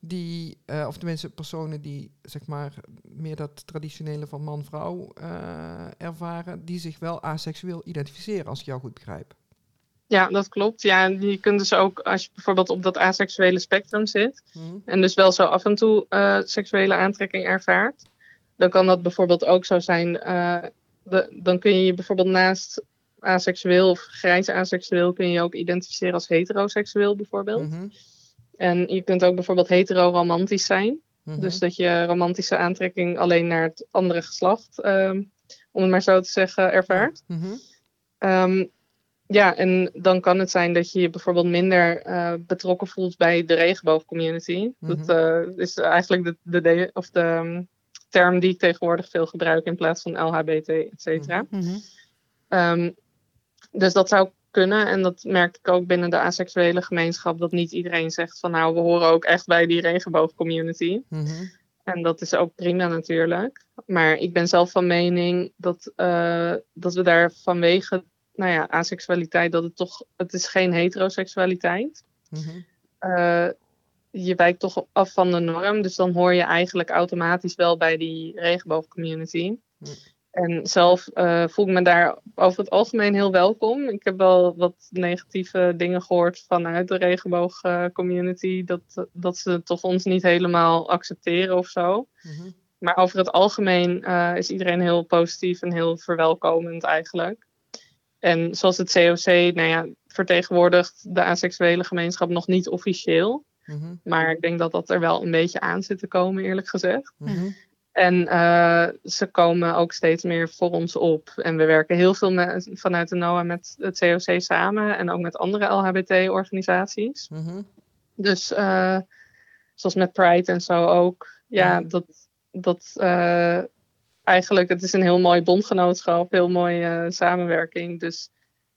Speaker 2: die, eh, of tenminste personen die zeg maar meer dat traditionele van man-vrouw eh, ervaren, die zich wel aseksueel identificeren, als ik jou goed begrijp.
Speaker 3: Ja, dat klopt. Ja, je kunt dus ook, als je bijvoorbeeld op dat aseksuele spectrum zit,
Speaker 2: Mhm.
Speaker 3: en dus wel zo af en toe eh, seksuele aantrekking ervaart, dan kan dat bijvoorbeeld ook zo zijn. de, dan kun je je bijvoorbeeld naast aseksueel of grijs aseksueel kun je je ook identificeren als heteroseksueel bijvoorbeeld.
Speaker 2: Mhm.
Speaker 3: En je kunt ook bijvoorbeeld hetero-romantisch zijn.
Speaker 2: Mhm.
Speaker 3: Dus dat je romantische aantrekking alleen naar het andere geslacht, ehm, om het maar zo te zeggen, ervaart.
Speaker 2: Mhm.
Speaker 3: Ehm, ja, en dan kan het zijn dat je je bijvoorbeeld minder eh, betrokken voelt bij de regenboogcommunity. Dat
Speaker 2: Mhm.
Speaker 3: eh, is eigenlijk de, de, de- of de ehm, term die ik tegenwoordig veel gebruik in plaats van LHBT, et cetera.
Speaker 1: Mhm.
Speaker 3: Dus dat zou kunnen. En dat merk ik ook binnen de asexuele gemeenschap. Dat niet iedereen zegt van nou, we horen ook echt bij die regenboogcommunity.
Speaker 2: Mhm.
Speaker 3: En dat is ook prima natuurlijk. Maar ik ben zelf van mening dat, eh, dat we daar vanwege nou ja, asexualiteit, dat het toch, het is geen heteroseksualiteit. Eh, je wijkt toch af van de norm. Dus dan hoor je eigenlijk automatisch wel bij die regenboogcommunity.
Speaker 2: Hm.
Speaker 3: En zelf eh, voel ik me daar over het algemeen heel welkom. Ik heb wel wat negatieve dingen gehoord vanuit de regenboogcommunity. dat, dat ze toch ons niet helemaal accepteren of zo.
Speaker 2: Mhm.
Speaker 3: Maar over het algemeen eh, is iedereen heel positief en heel verwelkomend eigenlijk. En zoals het COC, nou ja, vertegenwoordigt de asexuele gemeenschap nog niet officieel.
Speaker 2: Mhm.
Speaker 3: Maar ik denk dat dat er wel een beetje aan zit te komen, eerlijk gezegd.
Speaker 2: Mhm.
Speaker 3: En eh, ze komen ook steeds meer voor ons op. En we werken heel veel met, vanuit de NOAA met het COC samen en ook met andere LHBT-organisaties.
Speaker 2: Mhm.
Speaker 3: Dus eh, zoals met Pride en zo ook. Ja, dat, dat eh, eigenlijk, het is een heel mooi bondgenootschap, heel mooie samenwerking. Dus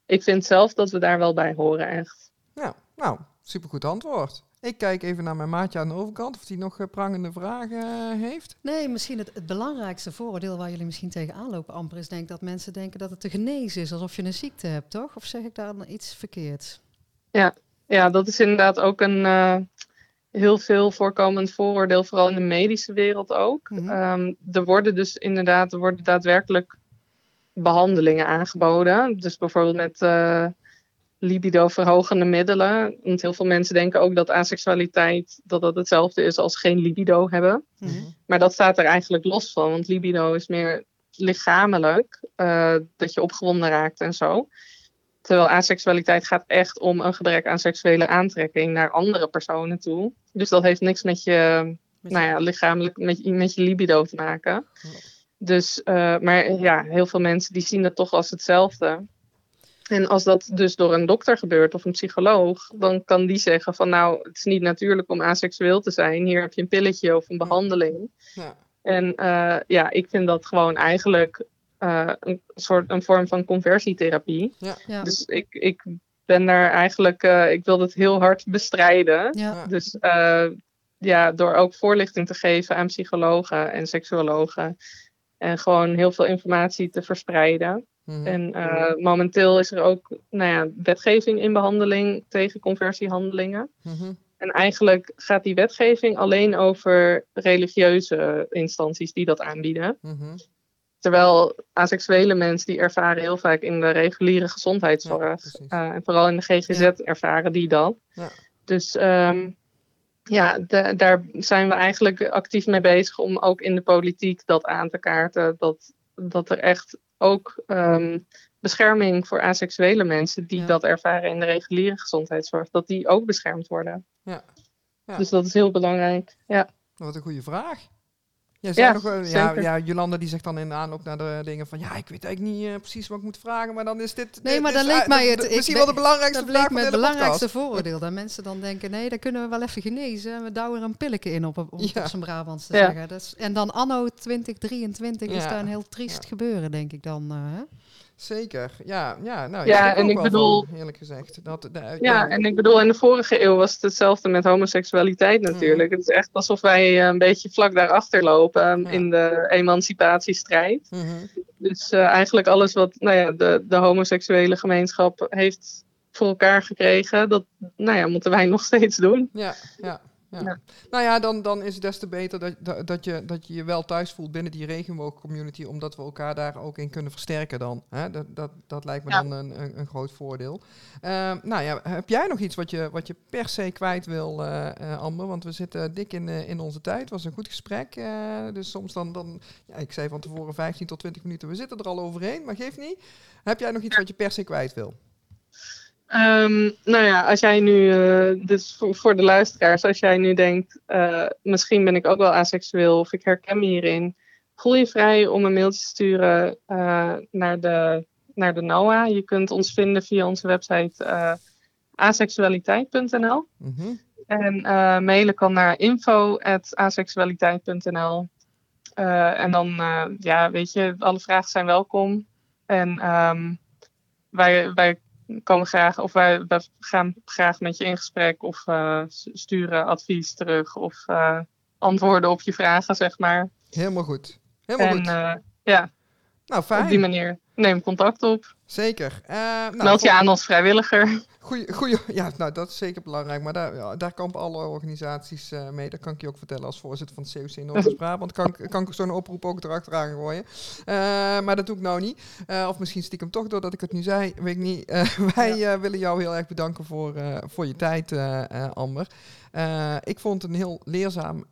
Speaker 3: ik vind zelf dat we daar wel bij horen, echt.
Speaker 2: Ja, nou, supergoed antwoord. Ik kijk even naar mijn maatje aan de overkant of hij nog eh, prangende vragen eh, heeft.
Speaker 1: Nee, misschien het, het belangrijkste vooroordeel waar jullie misschien tegenaan lopen, Amper, is denk ik dat mensen denken dat het te genezen is, alsof je een ziekte hebt, toch? Of zeg ik daar dan iets verkeerds?
Speaker 3: Ja, dat is inderdaad ook een eh, heel veel voorkomend vooroordeel, vooral in de medische wereld ook.
Speaker 1: Mhm.
Speaker 3: Ehm, er worden dus inderdaad, er worden daadwerkelijk behandelingen aangeboden. Dus bijvoorbeeld met eh libido-verhogende middelen. Want heel veel mensen denken ook dat asexualiteit dat dat hetzelfde is als geen libido hebben.
Speaker 1: Mhm.
Speaker 3: Maar dat staat er eigenlijk los van, want libido is meer lichamelijk, eh, dat je opgewonden raakt en zo. Terwijl asexualiteit gaat echt om een gebrek aan seksuele aantrekking naar andere personen toe. Dus dat heeft niks met je,
Speaker 1: Met
Speaker 3: nou ja, lichamelijk, met, met je libido te maken. Dus, eh, maar ja, heel veel mensen die zien het toch als hetzelfde. En als dat dus door een dokter gebeurt of een psycholoog, dan kan die zeggen van nou, het is niet natuurlijk om aseksueel te zijn. Hier heb je een pilletje of een behandeling.
Speaker 2: Ja.
Speaker 3: En eh, ja, ik vind dat gewoon eigenlijk eh, een soort een vorm van conversietherapie.
Speaker 1: Ja.
Speaker 3: Dus ik, ik ben daar eigenlijk, eh, ik wil het heel hard bestrijden.
Speaker 1: ja.
Speaker 2: Ja.
Speaker 3: Dus eh, ja, door ook voorlichting te geven aan psychologen en seksuologen. En gewoon heel veel informatie te verspreiden.
Speaker 2: Mhm.
Speaker 3: En eh, momenteel is er ook nou ja, wetgeving in behandeling tegen conversiehandelingen.
Speaker 2: Mhm.
Speaker 3: En eigenlijk gaat die wetgeving alleen over religieuze instanties die dat aanbieden.
Speaker 2: Mhm.
Speaker 3: Terwijl asexuele mensen die ervaren heel vaak in de reguliere gezondheidszorg.
Speaker 2: Ja,
Speaker 3: eh, en vooral in de GGZ
Speaker 1: Ja.
Speaker 3: ervaren die dat.
Speaker 2: Ja.
Speaker 3: Dus ehm, ja, de- daar zijn we eigenlijk actief mee bezig om ook in de politiek dat aan te kaarten. Dat, dat er echt ook ehm, bescherming voor asexuele mensen die
Speaker 1: Ja.
Speaker 3: dat ervaren in de reguliere gezondheidszorg, dat die ook beschermd worden.
Speaker 2: Ja. Ja.
Speaker 3: Dus dat is heel belangrijk. Ja.
Speaker 2: Wat een goede vraag. Jij zei
Speaker 3: Ja,
Speaker 2: nog, ja,
Speaker 3: zeker.
Speaker 2: ja, Jolanda die zegt dan in de aanloop naar de dingen van... Ja, ik weet eigenlijk niet eh, precies wat ik moet vragen, maar dan is dit...
Speaker 1: Nee,
Speaker 2: dit
Speaker 1: maar dan leek
Speaker 2: eh,
Speaker 1: mij het-
Speaker 2: Misschien wel de belangrijkste vraag van
Speaker 1: het belangrijkste vooroordeel. Dat mensen dan denken, nee, daar kunnen we wel even genezen. En we douwen er een pilletje in op, om het op zijn Brabants te
Speaker 3: Ja.
Speaker 1: zeggen. Dat is, en dan anno 2023 is daar een heel triest
Speaker 2: Ja.
Speaker 1: gebeuren, denk ik dan. eh, hè?
Speaker 2: Zeker, ja. Ja, nou,
Speaker 3: Ja, en ik bedoel-
Speaker 2: van, eerlijk gezegd. Dat, de-
Speaker 3: Ja, en ik bedoel, in de vorige eeuw was het hetzelfde met homoseksualiteit natuurlijk. Het is echt alsof wij eh, een beetje vlak daarachter lopen
Speaker 2: Ja.
Speaker 3: in de emancipatiestrijd.
Speaker 2: Mhm.
Speaker 3: Dus eh, eigenlijk alles wat nou ja, de, de homoseksuele gemeenschap heeft voor elkaar gekregen, dat nou ja, moeten wij nog steeds doen.
Speaker 2: Ja, ja. Ja.
Speaker 3: Ja.
Speaker 2: Nou ja, dan, dan is het des te beter dat, dat, dat, je, dat je je wel thuis voelt binnen die regenboogcommunity, omdat we elkaar daar ook in kunnen versterken dan. Hè? Dat, dat, dat lijkt me
Speaker 3: Ja.
Speaker 2: dan een, een, een groot voordeel. Ehm, nou ja, heb jij nog iets wat je, wat je per se kwijt wil, eh eh, Amber? Want we zitten dik in, eh, in onze tijd. Het was een goed gesprek. dus soms dan, dan ja, ik zei van tevoren 15 tot 20 minuten. We zitten er al overheen, maar geeft niet. Heb jij nog iets wat je per se kwijt wil?
Speaker 3: Ehm, nou ja, als jij nu, eh, dus voor, de luisteraars, als jij nu denkt, eh, misschien ben ik ook wel asexueel of ik herken me hierin, voel je vrij om een mailtje te sturen eh, naar, de, naar de NOA. Je kunt ons vinden via onze website asexualiteit.nl.
Speaker 2: Mhm.
Speaker 3: En mailen kan naar info.asexualiteit.nl. En dan, ja, weet je, alle vragen zijn welkom. En ehm, wij, wij komen graag, of wij, wij gaan graag met je in gesprek of eh, sturen advies terug of eh, antwoorden op je vragen, zeg maar.
Speaker 2: Helemaal goed. Helemaal
Speaker 3: en
Speaker 2: goed.
Speaker 3: eh, ja,
Speaker 2: nou,
Speaker 3: op die
Speaker 2: fijn.
Speaker 3: manier neem contact op.
Speaker 2: Zeker. Nou,
Speaker 3: Meld je aan als vrijwilliger.
Speaker 2: Goeie, goeie, ja, nou dat is zeker belangrijk, maar daar, ja, daar kampen alle organisaties eh, mee. Dat kan ik je ook vertellen als voorzitter van het COC Noord-Brabant. Kan, kan ik zo'n oproep ook erachteraan gooien. Eh, maar dat doe ik nou niet. Eh, of misschien stiekem toch doordat ik het nu zei, weet ik niet. Wij willen jou heel erg bedanken voor, voor je tijd, Amber. Ik vond het een heel leerzaam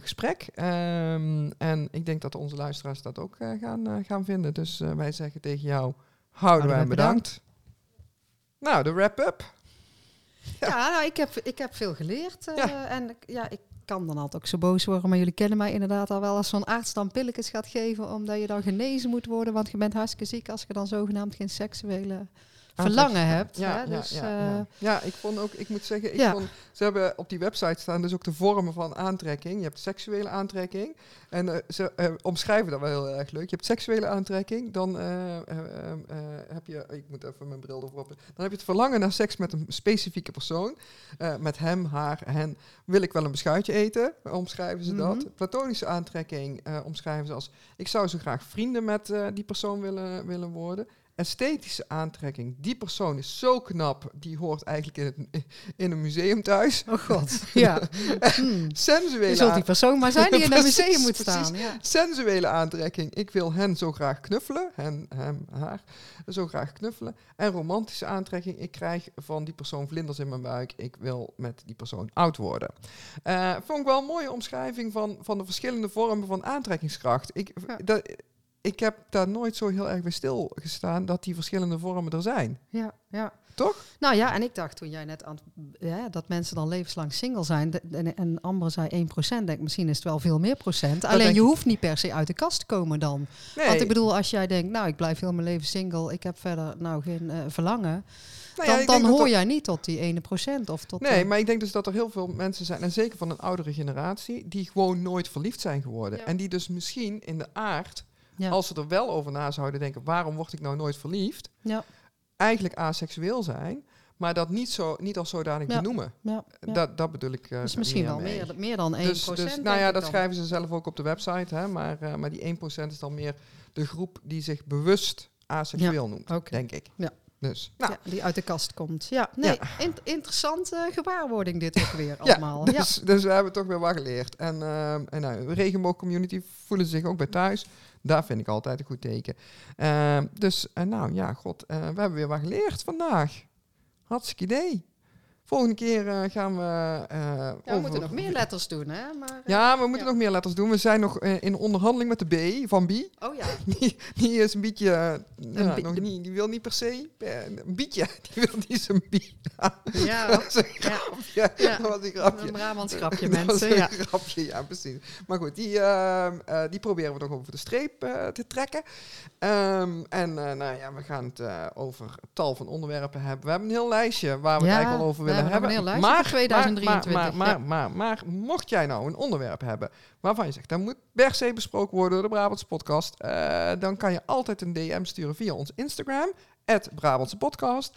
Speaker 2: gesprek. Ehm, en ik denk dat onze luisteraars dat ook gaan, gaan vinden. Dus wij zeggen tegen jou, houden wij bedankt. Nou, de wrap-up.
Speaker 1: Ja, nou, ik, heb, ik heb veel geleerd. eh,
Speaker 2: Ja.
Speaker 1: En ja, ik kan dan altijd ook zo boos worden. Maar jullie kennen mij inderdaad al wel als zo'n arts dan pilletjes gaat geven. Omdat je dan genezen moet worden. Want je bent hartstikke ziek als je dan zogenaamd geen seksuele verlangen hebt.
Speaker 2: Ja,
Speaker 1: hè? dus,
Speaker 2: ja,
Speaker 1: eh,
Speaker 2: ja. ik vond ook, ik moet zeggen, ik vond, ze hebben op die website staan dus ook de vormen van aantrekking. Je hebt seksuele aantrekking en eh, ze eh, omschrijven dat wel heel erg leuk. Je hebt seksuele aantrekking, dan heb je, ik moet even mijn bril ervoor op, dan heb je het verlangen naar seks met een specifieke persoon. Met hem, haar, hen. Wil ik wel een beschuitje eten? Omschrijven ze dat.
Speaker 1: Mhm.
Speaker 2: Platonische aantrekking omschrijven ze als, ik zou zo graag vrienden met die persoon willen, willen worden esthetische aantrekking. Die persoon is zo knap, die hoort eigenlijk in, het, in een museum thuis.
Speaker 1: Oh god, ja. Hmm.
Speaker 2: Sensuele,
Speaker 1: Je zult die persoon maar zijn die in een museum moet
Speaker 2: precies.
Speaker 1: staan. Ja.
Speaker 2: sensuele aantrekking. Ik wil hen zo graag knuffelen. Hen, hem, haar. Zo graag knuffelen. En romantische aantrekking. Ik krijg van die persoon vlinders in mijn buik. Ik wil met die persoon oud worden. Eh, vond ik wel een mooie omschrijving van, van de verschillende vormen van aantrekkingskracht. Ik,
Speaker 1: Ja.
Speaker 2: dat, ik heb daar nooit zo heel erg bij stilgestaan dat die verschillende vormen er zijn.
Speaker 1: Ja, ja.
Speaker 2: Toch?
Speaker 1: Nou ja, en ik dacht toen jij net aan ja, dat mensen dan levenslang single zijn. En, en Amber zei 1%. Denk misschien is het wel veel meer procent. Alleen je hoeft niet per se uit de kast te komen dan.
Speaker 2: Nee.
Speaker 1: Want ik bedoel, als jij denkt, nou ik blijf heel mijn leven single. Ik heb verder nou geen eh, verlangen.
Speaker 2: Nou ja,
Speaker 1: dan dan
Speaker 2: dat
Speaker 1: hoor jij niet tot die ene procent. Of tot
Speaker 2: Nee,
Speaker 1: eh,
Speaker 2: maar ik denk dus dat er heel veel mensen zijn, en zeker van een oudere generatie, die gewoon nooit verliefd zijn geworden.
Speaker 1: Ja.
Speaker 2: En die dus misschien in de aard,
Speaker 1: ja.
Speaker 2: als ze er wel over na zouden denken, waarom word ik nou nooit verliefd?
Speaker 1: Ja.
Speaker 2: Eigenlijk aseksueel zijn, maar dat niet, zo, niet als zodanig
Speaker 1: Ja.
Speaker 2: benoemen.
Speaker 1: ja.
Speaker 2: Dat, dat bedoel ik. eh,
Speaker 1: dus misschien
Speaker 2: meer
Speaker 1: wel
Speaker 2: mee.
Speaker 1: meer, meer dan 1%.
Speaker 2: Dus, dus nou ja, dat
Speaker 1: dan.
Speaker 2: schrijven ze zelf ook op de website, hè, maar, eh, maar die 1% is dan meer de groep die zich bewust aseksueel noemt, denk ik.
Speaker 1: Ja.
Speaker 2: Dus, nou,
Speaker 1: Ja, die uit de kast komt. Ja, nee,
Speaker 2: Ja.
Speaker 1: in- interessante gewaarwording dit ook weer allemaal. Ja,
Speaker 2: dus, dus we hebben toch weer wat geleerd. En, ehm en nou, regenboogcommunity voelen zich ook bij thuis. Daar vind ik altijd een goed teken. Ehm, dus, en nou ja, god, eh, we hebben weer wat geleerd vandaag. Hartstikke idee. Volgende keer eh, gaan we... eh,
Speaker 1: Ja, we
Speaker 2: over-
Speaker 1: moeten nog meer letters doen, hè? Maar, eh,
Speaker 2: Ja, we moeten
Speaker 1: Ja.
Speaker 2: nog meer letters doen. We zijn nog in onderhandeling met de B van B.
Speaker 1: Oh ja.
Speaker 2: Die, die is een beetje... ja,
Speaker 1: bi-
Speaker 2: nog
Speaker 1: de-
Speaker 2: niet, die wil niet per se... een bietje. Die wil niet zijn B.
Speaker 1: Ja,
Speaker 2: dat is een grapje.
Speaker 1: Ja.
Speaker 2: Dat was een grapje.
Speaker 1: een Brabants grapje,
Speaker 2: Dat was
Speaker 1: mensen.
Speaker 2: een
Speaker 1: Ja.
Speaker 2: grapje, ja, precies. Maar goed, die, ehm, eh, die proberen we nog over de streep te trekken. Ehm, en nou ja, we gaan het over tal van onderwerpen hebben. We hebben een heel lijstje waar we het eigenlijk al over
Speaker 1: we
Speaker 2: willen
Speaker 1: hebben nog
Speaker 2: hebben.
Speaker 1: een heel lijstje voor 2023,
Speaker 2: Maar, maar,
Speaker 1: ja.
Speaker 2: maar, maar, maar, mocht jij nou een onderwerp hebben waarvan je zegt, dat moet per se besproken worden door de Brabantse podcast, eh, dan kan je altijd een DM sturen via ons Instagram, Brabantse podcast.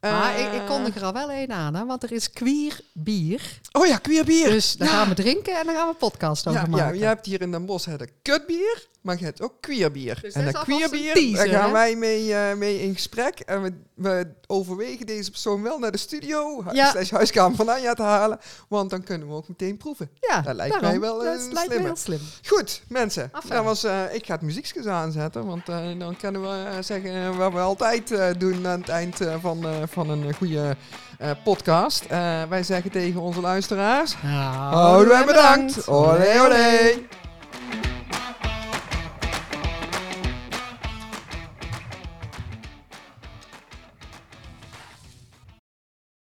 Speaker 1: Maar ik,
Speaker 2: Eh,
Speaker 1: ik kondig er al wel één aan, hè, want er is queer bier.
Speaker 2: Oh ja, queer bier.
Speaker 1: Dus daar
Speaker 2: Ja.
Speaker 1: gaan we drinken en daar gaan we podcast over
Speaker 2: Ja, ja,
Speaker 1: maken.
Speaker 2: je hebt hier in Den Bosch het een kutbier, maar je hebt ook queerbier.
Speaker 1: Dus
Speaker 2: en
Speaker 1: dat een
Speaker 2: queerbier,
Speaker 1: teaser,
Speaker 2: daar gaan
Speaker 1: hè?
Speaker 2: wij mee, eh, mee in gesprek. En we, we overwegen deze persoon wel naar de studio,
Speaker 1: Ja.
Speaker 2: slash huiskamer van Anja te halen. Want dan kunnen we ook meteen proeven.
Speaker 1: Ja,
Speaker 2: Dat lijkt
Speaker 1: daarom.
Speaker 2: mij wel, eh,
Speaker 1: Dat lijkt me
Speaker 2: slimmer.
Speaker 1: heel slim.
Speaker 2: Goed, mensen.
Speaker 1: Enfin.
Speaker 2: Dat was, eh, ik ga het muziekjes aanzetten, want eh, dan kunnen we eh, zeggen eh, wat we altijd eh, doen aan het eind eh, van, eh, van een goede eh, podcast. Eh, wij zeggen tegen onze luisteraars... Houden en bedankt. Olé, olé.